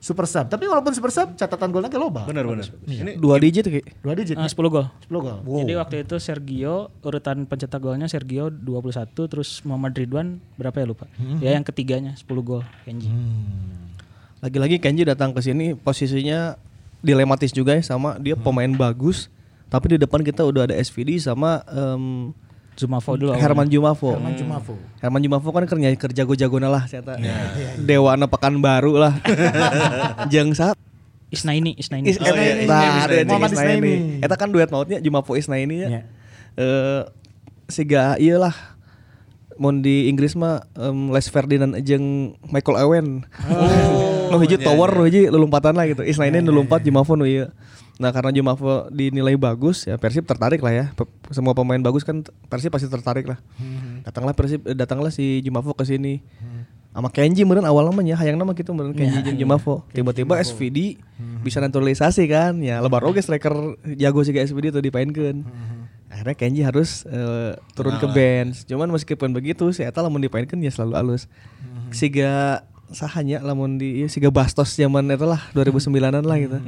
super sub. Tapi walaupun super sub, catatan golnya ke loba. Bener bener. Ini Dua digit Ki. Dua digit. Ah, 10 gol. 10 gol. Jadi waktu itu Sergio urutan pencetak golnya Sergio 21 terus Muhammad Ridwan berapa ya lupa. Ya yang ketiganya 10 gol Kenji. Lagi-lagi Kenji datang ke sini posisinya dilematis juga ya sama dia pemain bagus tapi di depan kita udah ada SVD sama em, Zumafo dulu. Herman Jumafo. Herman Jumafo. Herman Jumafo kan kerja kerja jago-jagona lah saya Dewa pekan baru lah. Jeung sa Isnaini, Isnaini. Is, Oh, iya, nah, Muhammad Isnaini. Isnaini. Eta kan duet mautnya Jumafo Isnaini ya. Iya. Eh siga ieu mun di Inggris mah em, Les Ferdinand jeung Michael Owen. Oh, nu hiji tower, nu hiji lelumpatan lah gitu. Isnaini nu lompat Jumafo nu ieu. Nah, karena Jumafo dinilai bagus ya Persib tertarik lah ya. Semua pemain bagus kan Persib pasti tertarik lah. Datanglah Persib eh, datanglah si Jumafo ke sini. Sama Kenji meureun awal namanya hayang nama gitu meureun Kenji jeung Jumafo. Tiba-tiba SVD bisa naturalisasi kan. Ya lebar oge striker jago sih SVD tuh dipainkeun. Akhirnya Kenji harus eh, turun ke bench. Cuman meskipun begitu si eta lamun dipainkeun ya selalu alus. Siga sahanya lamun di ieu siga Bastos zaman eta lah 2009-an lah gitu.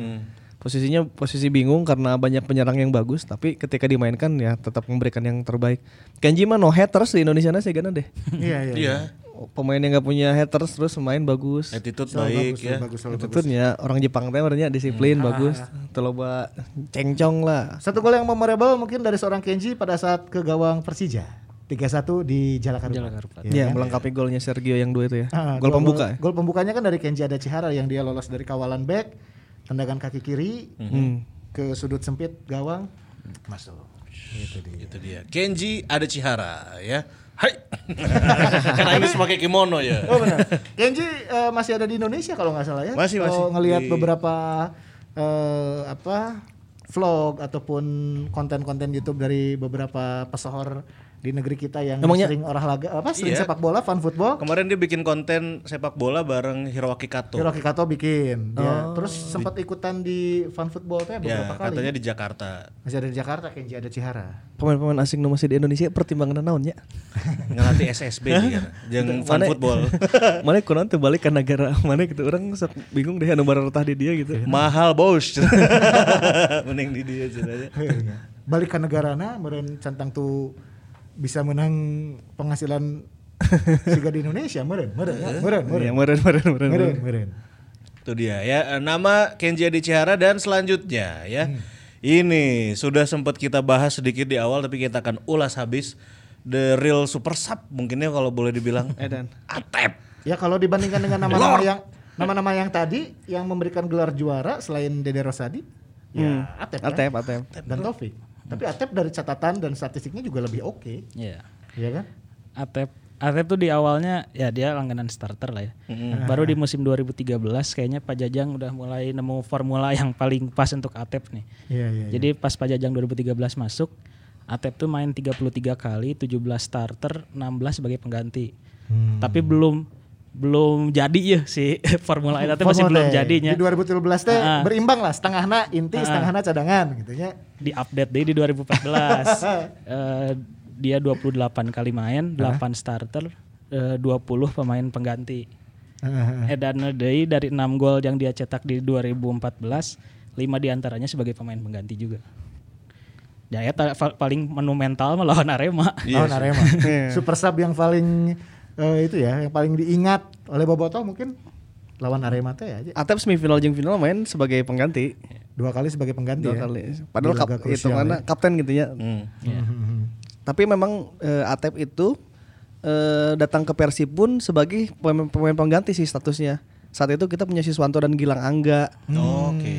Posisinya posisi bingung karena banyak penyerang yang bagus tapi ketika dimainkan ya tetap memberikan yang terbaik. Kenji mah no haters di Indonesia sih gana deh. Iya, iya. Iya. Pemain yang nggak punya haters terus main bagus. Attitude Selalu baik bagus, ya. bagus, selalu Itu bagus. tuh ya orang Jepang teh disiplin bagus. Teloba cengcong lah. Satu gol yang memorable mungkin dari seorang Kenji pada saat ke gawang Persija. 3-1 di Jalakarupa. Jalakarupa. Ya, kan? melengkapi golnya Sergio yang dua itu ya. Ah, gol pembuka. ya? Gol pembukanya kan dari Kenji Ada Cihara yang dia lolos dari kawalan back, tendangan kaki kiri Hmm. ke sudut sempit gawang masuk. Itu dia. Itu dia. Kenji ada Cihara ya. Hai. Karena ini pakai kimono ya. Oh benar. Kenji eh, masih ada di Indonesia kalau nggak salah ya. Masih, Kalau masih. ngelihat Di- beberapa eh, apa vlog ataupun konten-konten YouTube dari beberapa pesohor di negeri kita yang Emangnya- sering olahraga apa sering Iya. sepak bola, fun football. Kemarin dia bikin konten sepak bola bareng Hiroaki Kato. Hiroki Kato bikin. Dia Oh. terus sempat ikutan di fun football teh Ya, beberapa kali. katanya di Jakarta. Masih ada di Jakarta, Kenji ada Cihara. Pemain-pemain asing nu masih di Indonesia pertimbangan naonnya? Ngelatih SSB dia. Jangan fun Mana- football. mana kunaon teu balik ke negara mana gitu orang sok bingung deh anu baratah di dia gitu. Mahal bos. Mending di dia cenanya. Balik ke negarana meureun centang tuh bisa menang penghasilan siga di Indonesia meureun, meureun, ya, meureun, meureun. Iya, meren meren meren. Meureun, meureun. Itu dia ya nama Kenji Adi Cihara dan selanjutnya ya. Hmm. Ini sudah sempat kita bahas sedikit di awal tapi kita akan ulas habis the real super sub mungkinnya kalau boleh dibilang. Edan. Atep. Ya kalau dibandingkan dengan nama-nama yang nama-nama yang tadi yang memberikan gelar juara selain Dede Rosadi, ya Atep, kan? Atep, Atep. dan Taufik. Tapi Atep dari catatan dan statistiknya juga lebih oke, Iya. ya kan? Atep Atep tuh di awalnya ya dia langganan starter lah ya. Baru di musim 2013 kayaknya Pak Jajang udah mulai nemu formula yang paling pas untuk Atep nih. Iya, iya. Jadi pas Pak Jajang 2013 masuk, Atep tuh main 33 kali, 17 starter, 16 sebagai pengganti. Tapi belum belum jadi ya si formula Atep masih belum jadinya. Di 2017 teh Ah. berimbang lah, setengahna inti, setengahna cadangan gitu ya. Di update deh di 2014. Eh, dia 28 kali main, 8 starter, eh, 20 pemain pengganti. Edan Deui dari 6 gol yang dia cetak di 2014, 5 di antaranya sebagai pemain pengganti juga. Ya, ya paling monumental melawan Arema. Oh, Arema. Super sub yang paling eh, itu ya, yang paling diingat oleh Boboto mungkin lawan Arema teh aja. Atep semifinal jeung final main sebagai pengganti. Dua kali sebagai pengganti Dua ya. kali. Padahal kap, itu mana ya. kapten gitu ya. Hmm. Tapi memang eh, Atep itu eh, datang ke Persib pun sebagai pemain, pemain pengganti sih statusnya. Saat itu kita punya Siswanto dan Gilang Angga. Oke.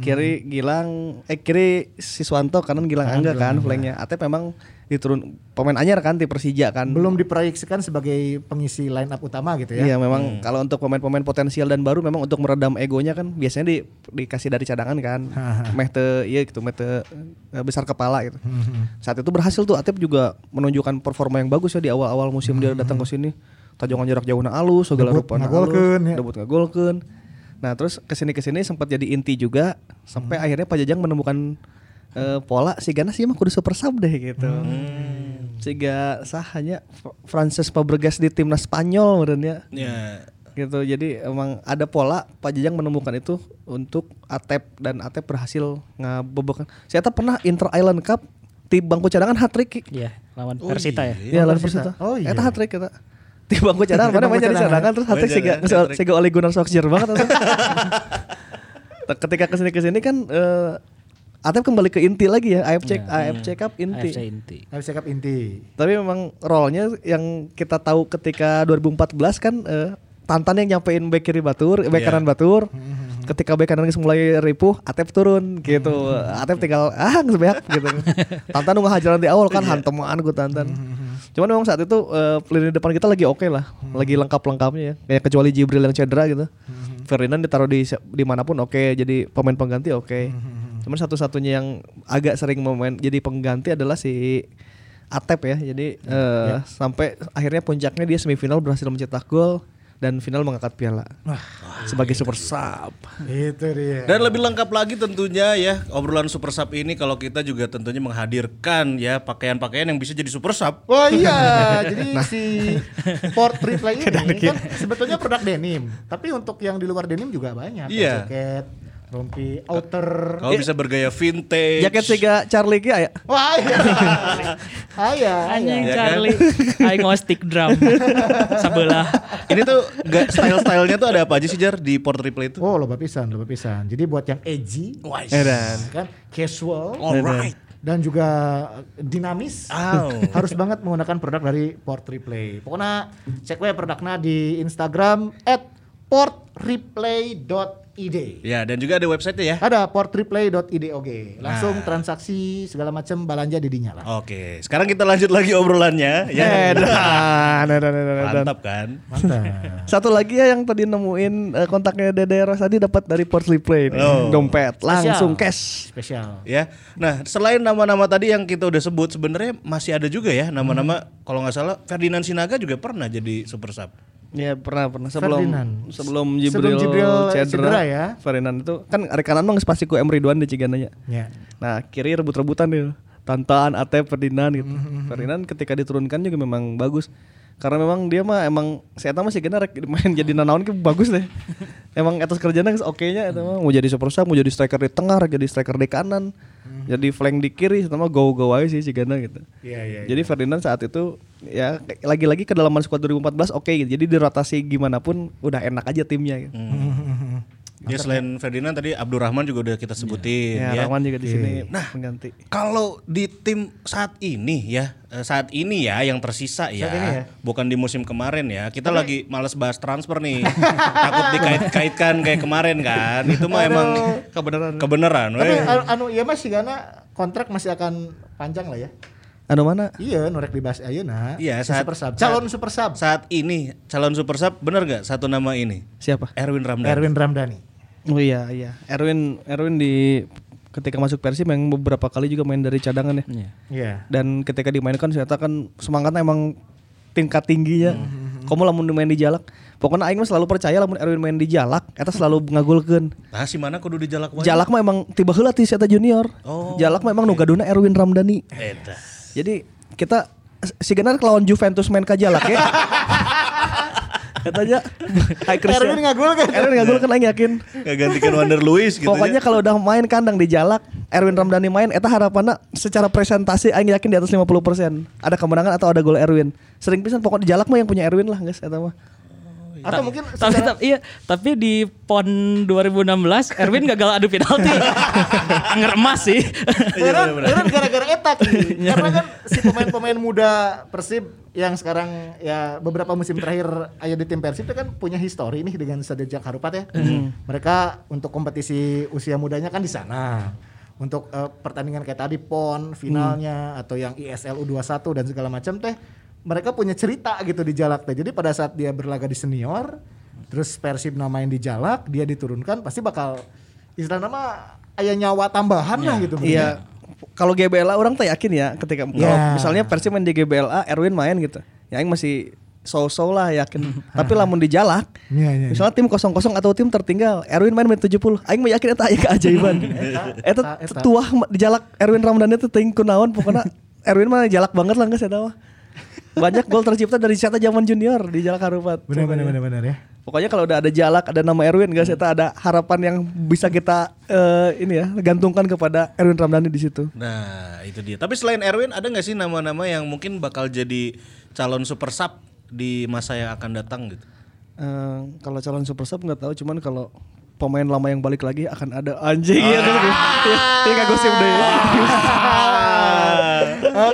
Kiri Gilang eh kiri Siswanto kanan Gilang Angga kan flanknya. Atep memang diturun pemain anyar kan di Persija kan. Belum diproyeksikan sebagai pengisi line up utama gitu ya. Iya memang kalau untuk pemain-pemain potensial dan baru memang untuk meredam egonya kan biasanya di, dikasih dari cadangan kan. meh teu iya gitu, meh eh, besar kepala gitu. Saat itu berhasil tuh Atep juga menunjukkan performa yang bagus ya di awal-awal musim dia datang ke sini. Tajongan jarak jauhna alus, segala Debut rupa ngagolkeun, ya. Debut ngagolkeun. Nah, terus ke sini ke sini sempat jadi inti juga sampai akhirnya Pak Jajang menemukan eh, pola si Gana sih mah kudu super sub deh gitu. Siga sah hanya Frances Fabregas di timnas Spanyol menurutnya Ya. gitu. Jadi emang ada pola Pak Jajang menemukan itu untuk Atep dan Atep berhasil ngabobokkan. Saya tahu pernah Inter Island Cup di bangku cadangan hat trick. Iya, lawan Persita ya. Iya, lawan Persita. Oh, iya. Eta hat trick eta. Di bangku cadangan mana main jadi cadangan. terus hat trick Main siga cadangan, hat trick. siga oleh Gunnar Solskjaer banget. Ketika ke sini ke sini kan eh, Atep kembali ke inti lagi ya AFC AFC Cup inti. AFC inti. Harus cakap inti. Tapi memang role-nya yang kita tahu ketika 2014 kan eh, Tantan yang nyampein back kiri Batur, back Iya. kanan Batur. Ketika back kanan mulai ripuh, Atep turun gitu. Atep tinggal ah beak gitu. Tantan nu ngahajaran di awal kan hanteman ku Tantan. Cuman memang saat itu eh, lini depan kita lagi oke lah, lagi lengkap-lengkapnya ya. Kayak kecuali Jibril yang cedera gitu. Ferdinand ditaruh di di mana pun oke, jadi pemain pengganti oke. Cuman satu-satunya yang agak sering memain jadi pengganti adalah si Atep ya. Jadi eh, sampai akhirnya puncaknya dia semifinal berhasil mencetak gol dan final mengangkat piala sebagai super sub. Itu dia. Dan lebih lengkap lagi tentunya ya obrolan super sub ini kalau kita juga tentunya menghadirkan ya pakaian-pakaian yang bisa jadi super sub. Oh iya, jadi si port replay ini kan sebetulnya produk denim, tapi untuk yang di luar denim juga banyak. Iya. Jaket, rompi, outer. Kalau bisa bergaya vintage. Jaket siga Charlie ki aya. Wah iya. Aya. Anjing Ya kan? Charlie. Aing mau stick drum. Sebelah. Ini tuh gak style-stylenya tuh ada apa aja sih Jar di port replay itu? Oh, loba pisan, loba pisan. Jadi buat yang edgy, Edan. kan casual, Alright. dan juga dinamis Oh. harus banget menggunakan produk dari Port Replay. Pokoknya cek we produknya di Instagram at portreplay.id Ya, dan juga ada website ya. Ada portreplay.idog. Langsung transaksi segala macam belanja di dinya lah. Oke, sekarang kita lanjut lagi obrolannya. Ya, Edan, edan, edan, edan. mantap kan? Mantap. Satu lagi ya yang tadi nemuin eh, kontaknya Dede Rosadi dapat dari Portly Play nih. Oh. Dompet langsung cash. Spesial. Ya, nah selain nama-nama tadi yang kita udah sebut, sebenarnya masih ada juga ya nama-nama. Kalau nggak salah, Ferdinand Sinaga juga pernah jadi super sub. Ya pernah pernah sebelum Ferdinand. sebelum Sebelum Jibril, Jibril cedera, cedera ya. Ferdinand itu kan ada kanan mah pasti ku M Ridwan di Cigananya. Ya. Nah kiri rebut-rebutan nih. Tantan, Atep, Ferdinand gitu. Ferdinand ketika diturunkan juga memang bagus. Karena memang dia mah emang saya tahu masih rek main jadi nanaon ke bagus deh. emang atas kerjanya oke nya itu mah mau jadi super sub, mau jadi striker di tengah, jadi striker di kanan. Jadi flank di kiri sama go go aja sih Cigana gitu. Iya, iya. Jadi Ferdinand saat itu ya lagi-lagi kedalaman squad 2014 oke gitu. Jadi di rotasi gimana pun udah enak aja timnya gitu. Ya selain Ferdinand tadi Abdurrahman juga udah kita sebutin Ya, ya. Rahman juga di sini pengganti. Kalau di tim saat ini ya, eh, saat ini ya yang tersisa ya, ini ya? bukan di musim kemarin ya. Kita lagi males bahas transfer nih. Takut dikait-kaitkan kayak kemarin kan. Itu mah emang Kebenaran. kebenaran. Tapi weh. anu, anu iya mas Sigana kontrak masih akan panjang lah ya. Anu mana? Iya, nurek dibahas ayeuna. Iya, Si saat- super sub. Calon super sub. Saat ini calon super sub bener nggak satu nama ini? Siapa? Erwin Ramdan. Erwin Ramdhani. Oh iya iya. Erwin Erwin di ketika masuk Persib yang beberapa kali juga main dari cadangan ya. Iya. Iya. Dan ketika dimainkan ternyata kan semangatnya emang tingkat tingginya. Kamu lamun main di jalak. Pokoknya aing mah selalu percaya lamun Erwin main di jalak eta selalu ngagulkeun. Nah, si mana kudu dijalak wae? Jalak mah emang tiba heula ti eta junior. Oh, Jalak mah emang nu gaduna Erwin Ramdhani. Eta. Jadi kita si Genar lawan Juventus main ke jalak ya. Katanya Christian. Erwin ngagulkeun. Erwin ngagulkeun aing yakin. Nggak gantikan Wander Luis gitu Pokoknya ya. kalau udah main kandang di Jalak, Erwin Ramdhani main, eta harapannya secara presentasi aing yakin di atas 50%. Ada kemenangan atau ada gol Erwin. Sering pisan pokok di Jalak mah yang punya Erwin lah, guys, eta mah. Atau mungkin Tapi, secara- tapi iya, tapi di PON 2016 Erwin gagal adu penalti. Anger emas sih. Heran, heran gara-gara etak Karena kan si pemain-pemain muda Persib yang sekarang ya beberapa musim terakhir ayo di tim Persib itu kan punya histori nih dengan Sadejak Harupat ya. Mereka untuk kompetisi usia mudanya kan di sana. Untuk eh, pertandingan kayak tadi PON finalnya atau yang ISL U21 dan segala macam teh mereka punya cerita gitu di Jalak teh. Jadi pada saat dia berlaga di senior terus Persib namain di Jalak, dia diturunkan pasti bakal istilahnya mah aya nyawa tambahan lah gitu. Iya. Kalau GBLA orang tuh yakin ya ketika kalau Ya. misalnya Persib main di GBLA, Erwin main gitu. Ya aing masih so-so lah yakin. Tapi lamun di Jalak, Iya, iya. misalnya tim kosong-kosong atau tim tertinggal, Erwin main menit 70. Aing mah yakin eta aya keajaiban. Eta tuah ma- di Jalak Erwin Ramdhani itu teuing kunaon pokoknya Erwin mah jalak banget lah geus eta mah. Banyak gol tercipta dari Seta zaman junior di Jalak Harupat. Benar benar benar benar ya. Pokoknya kalau udah ada Jalak, ada nama Erwin, guys, eta ada harapan yang bisa kita eh, ini ya gantungkan kepada Erwin Ramdhani di situ. Nah, itu dia. Tapi selain Erwin ada nggak sih nama-nama yang mungkin bakal jadi calon super sub di masa yang akan datang gitu? Eh, kalau calon super sub nggak tahu, cuman kalau pemain lama yang balik lagi akan ada anjing ya, ya, ya, gosip deh.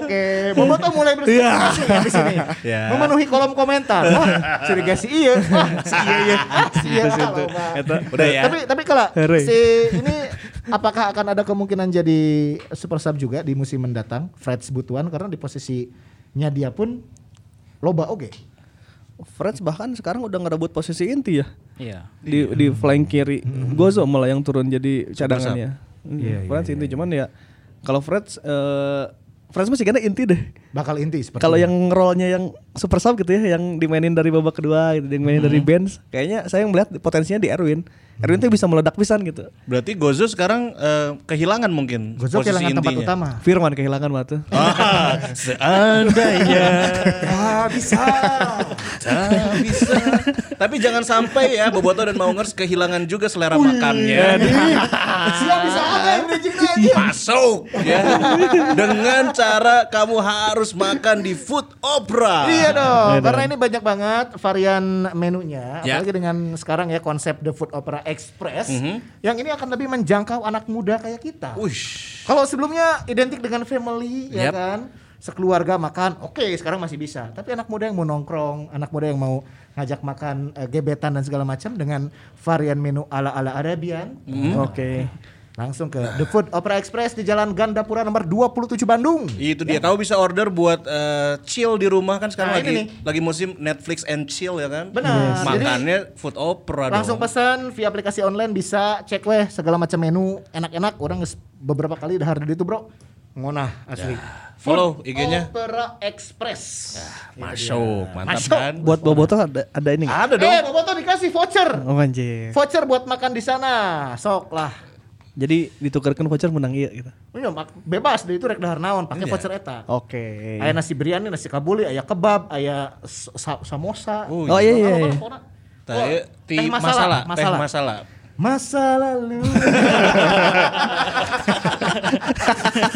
Oke, Boboto mulai berspekulasi ya di sini. Ya. Memenuhi kolom komentar. Wah, curiga si iya. Wah, si iya iya. Si iya. ah. Udah ya. Tapi tapi kalau si ini apakah akan ada kemungkinan jadi super sub juga di musim mendatang Fred Butuan karena di posisinya dia pun loba oke. Freds bahkan sekarang udah ngerebut posisi inti ya Iya. di di flank kiri. Gozo malah yang turun jadi cadangannya. Iya, Freds inti cuman ya kalau Freds eh Freds masih kena inti deh. Bakal inti seperti Kalau yang role-nya yang super sub gitu ya, yang dimainin dari babak kedua, gitu, yang mainin dari bench, kayaknya saya melihat potensinya di Erwin. Erwin tuh bisa meledak pisan gitu. Berarti Gozo sekarang eh, kehilangan mungkin Gozo posisi kehilangan tempat intinya. utama. Firman kehilangan waktu. Ah, seandainya Ah, bisa. tak bisa. Tapi jangan sampai ya Boboto dan Maungers kehilangan juga selera makannya. Siap bisa bridging aja. Masuk ya. Dengan cara kamu harus makan di food opera. Iya dong, karena ini banyak banget varian menunya, Ya. apalagi dengan sekarang ya konsep The Food Opera Express, yang ini akan lebih menjangkau anak muda kayak kita. Kalau sebelumnya identik dengan family, ya Yap. kan, sekeluarga makan, oke sekarang masih bisa. Tapi anak muda yang mau nongkrong, anak muda yang mau ngajak makan eh, gebetan dan segala macam dengan varian menu ala-ala Arabian, Oke. Langsung ke The Food Opera Express di Jalan Gandapura nomor 27 Bandung. Itu dia. Kamu bisa order buat eh, chill di rumah kan sekarang Nah, lagi ini nih. lagi musim Netflix and chill ya kan? Benar. Jadi- Makannya food opera Langsung dong. pesan via aplikasi online bisa cek weh segala macam menu enak-enak. Orang geus beberapa kali dahar di itu bro. Ngonah asli. Follow Food IG-nya. Opera Express. Masuk, mantap Masuk. kan? Buat bobotoh ada ada ini nggak? Ada dong. Eh, Boboto dikasih voucher. Oh anjir. Voucher buat makan di sana. Sok lah. Jadi ditukarkan voucher menang iya gitu. Iya, mak- bebas deh itu rek dahar naon pakai Iya. voucher eta. Oke. Aya nasi biryani, nasi kabuli, aya kebab, aya sa- samosa. Oh, Oh iya iya. Iya. Teh, Oh, ti teh masalah, masalah, teh masalah. masalah. Masa lalu.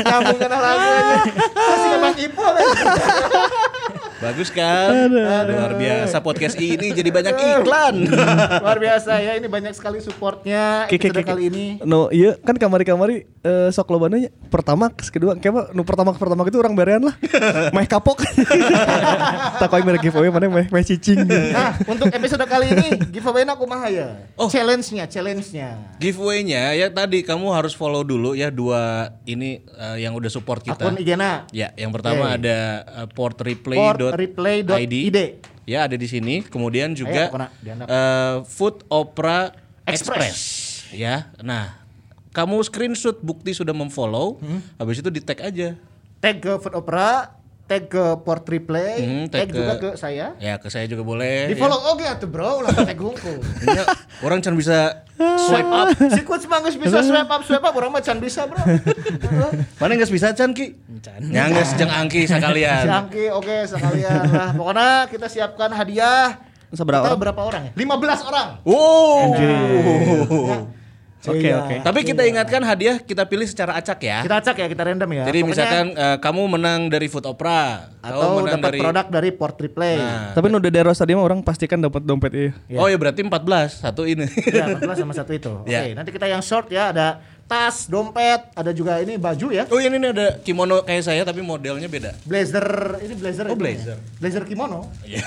Nyambung kena lagu aja. Masih Bang Ipul. Bagus kan? Luar biasa podcast ini jadi banyak iklan. Luar biasa ya, ini banyak sekali supportnya oke, episode oke. kali ini. No, iya kan kamari-kamari eh, sok lobana nya. Pertama, kedua, kayak mah, nu pertama pertama itu orang berean lah. meh kapok. tak kau mere giveaway mana meh meh cicing. Nah, untuk episode kali ini giveaway aku mah ya. Oh. Challenge-nya, challenge-nya. Giveaway-nya ya tadi kamu harus follow dulu ya dua ini eh, yang udah support kita. Akun IG-na. Ya, yang pertama ada uh, portreplay.id. Portreplay.id. Ya, ada di sini. Kemudian Ayo, juga pokoknya dihandap. eh, Food Opera Express. Express. Ya. Nah, kamu screenshot bukti sudah memfollow, Hmm. habis itu di tag aja. Tag ke Food Opera, tag ke Portreplay, Hmm, tag, tag juga ke- ke saya. Ya, ke saya juga boleh. Di follow oke atuh bro, lah tag hungkul. Ya. orang cuma bisa swipe up. Si coach mah geus bisa swipe up swipe up, orang mah can bisa bro. Mana nggak bisa Chan Ki? Ya nggak sejeng angki Si sekalian. Angki oke sekalian lah. Pokoknya kita siapkan hadiah. Seberapa orang? berapa orang ya? 15 orang. Wow. Ya. Oke, Iya. oke. Tapi kita ingatkan hadiah kita pilih secara acak ya. Kita acak ya, kita random ya. Jadi Pokoknya- misalkan eh, kamu menang dari Food Opera atau menang dapat dari produk dari Portreplay. Nah. Tapi nu Deros tadi mah orang pastikan dapat dompet iya. Oh ya berarti 14 satu ini. Ya, 14 sama satu itu. Oke, Ya. nanti kita yang short ya, ada tas, dompet, ada juga ini baju ya. oh ini nih ada kimono kayak saya tapi modelnya beda. Blazer, ini blazer. Oh, itu blazer. ya. Blazer kimono. Iya.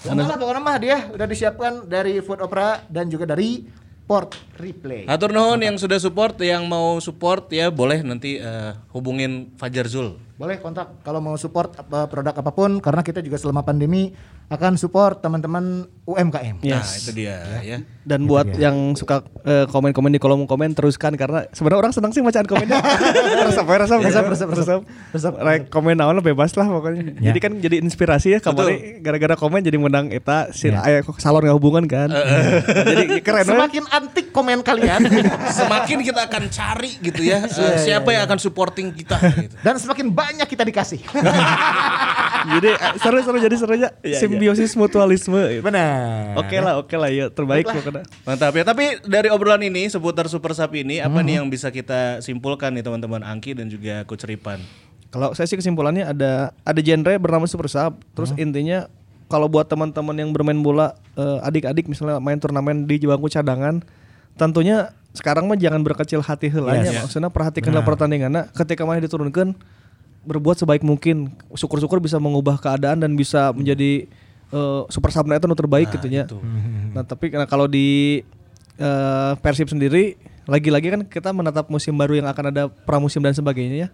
Hah? lah pokoknya mah dia udah disiapkan dari Food Opera dan juga dari Port Replay. Atur nuhun yang sudah support, yang mau support ya boleh nanti eh, hubungin Fajar Zul. Boleh kontak kalau mau support apa, produk apa pun karena kita juga selama pandemi akan support teman-teman UMKM. Nah itu dia ya. Dan buat yang suka eh, komen-komen di kolom komen teruskan karena sebenarnya orang senang sih bacaan komennya. resep, resep, resep, resep, resep, resep, resep. Rek komen naon lah bebas lah pokoknya. Jadi kan jadi inspirasi ya kamari gara-gara komen jadi menang eta si aya salon nggak hubungan kan. jadi keren. Semakin antik komen kalian Semakin kita akan cari gitu ya eh, siapa yang akan supporting kita gitu. dan semakin banyak kita dikasih. jadi eh, seru-seru jadi serunya simbiosis mutualisme. gitu. Benar. Oke lah, oke lah ya terbaik pokoknya. Mantap ya. Tapi dari obrolan ini seputar Super Sub ini apa nih yang bisa kita simpulkan nih teman-teman Angki dan juga Coach Ripan? Kalau saya sih kesimpulannya ada ada genre bernama Super Sub. Terus intinya kalau buat teman-teman yang bermain bola eh, adik-adik misalnya main turnamen di bangku cadangan, tentunya sekarang mah jangan berkecil hati helanya. Maksudnya perhatikanlah pertandingannya ketika main diturunkan berbuat sebaik mungkin. Syukur-syukur bisa mengubah keadaan dan bisa menjadi eh, super sub itu nu terbaik gitu ya. Nah, tapi karena kalau di eh, Persib sendiri lagi-lagi kan kita menatap musim baru yang akan ada pramusim dan sebagainya ya.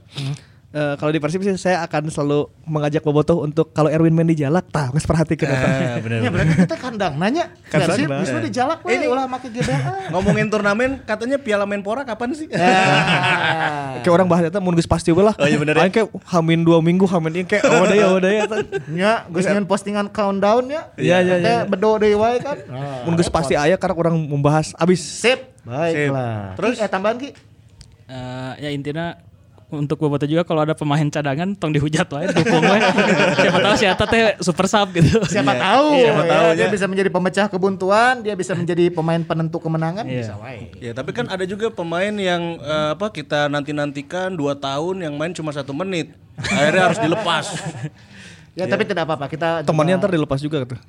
Eh, kalau di Persib sih saya akan selalu mengajak Bobotoh untuk kalau Erwin main di Jalak, tah geus perhatikan eta. bener. Ya berarti kita kandang nanya. Kandang, Persib bisa dijalak we ulah make GBA. Ngomongin turnamen katanya Piala Menpora kapan sih? Kayak orang bahas eta mun geus pasti we lah. Oh, iya bener ya. Kayak hamin dua minggu hamin ieu kayak oh daya oh daya eta. Ya, geus nyeun postingan countdown ya. Iya, iya, iya. Bedo deui wae kan. Mun geus pasti aya karena orang membahas abis. Sip. Baiklah. Terus? Eh tambahan Ki. Eh, ya intinya untuk Boboto juga kalau ada pemain cadangan tong dihujat wae dukung wae. Siapa tahu si Eta teh super sub gitu. Siapa tahu, Siapa ya, tahu, dia ya. bisa menjadi pemecah kebuntuan, dia bisa menjadi pemain penentu kemenangan, Iya. bisa wae. ya tapi kan ada juga pemain yang eh, apa kita nanti nantikan dua tahun yang main cuma satu menit. Akhirnya harus dilepas. Ya tapi tidak apa-apa, kita Temannya ntar dilepas juga gitu.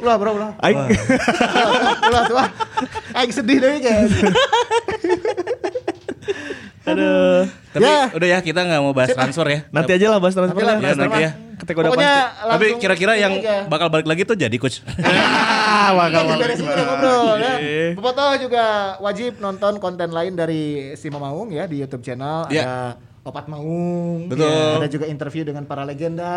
Ulah bro, ulah. Aing Ulah tuh. Aing sedih deh guys. aduh. Tapi Ya. udah ya kita nggak mau bahas transfer ya. Nanti aja lah bahas transfer Nanti lah, Ya, nanti ya. Ketika udah Pokoknya pasti. Tapi kira-kira yang aja. bakal balik lagi tuh jadi coach. Ah, bakal beres dulu udah ngobrol ya. Iya. Juga wajib nonton konten lain dari si Mama Maung ya di YouTube channel. Iya. Ada Opat Maung. Betul. ya. Ada juga interview dengan para legenda.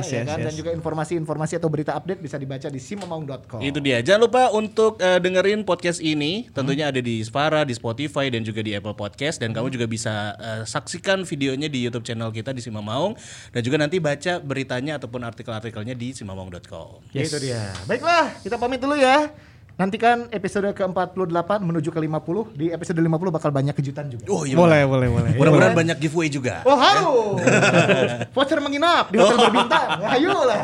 Yes, ya yes, kan? Dan yes. juga informasi-informasi atau berita update bisa dibaca di simamaung.com. Itu dia. Jangan lupa untuk eh, dengerin podcast ini. Tentunya ada di Spara, di Spotify dan juga di Apple Podcast dan kamu juga bisa eh, saksikan videonya di YouTube channel kita di Simamaung dan juga nanti baca beritanya ataupun artikel-artikelnya di simamaung.com. Itu dia. Baiklah, kita pamit dulu ya. Nantikan episode ke-48 menuju ke-50. Di episode 50 bakal banyak kejutan juga. Oh iya. Boleh, boleh, boleh. Mudah-mudahan banyak giveaway juga. Oh harus. Voucher menginap di hotel berbintang. Ayo lah.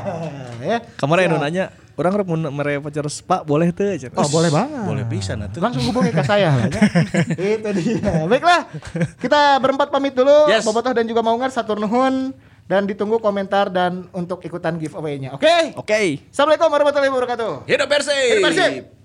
Ya. Kemarin Eno nanya, orang harus mau mere voucher spa boleh tuh? Oh boleh banget. Boleh bisa nanti. Langsung hubungi ke saya lah. ya. Itu dia. Baiklah, kita berempat pamit dulu. Yes. Bobotoh dan juga Maungar satur nuhun dan ditunggu komentar dan untuk ikutan giveaway-nya. Oke? Oke. Assalamualaikum warahmatullahi wabarakatuh. Hidup Persib. Hidup Persib.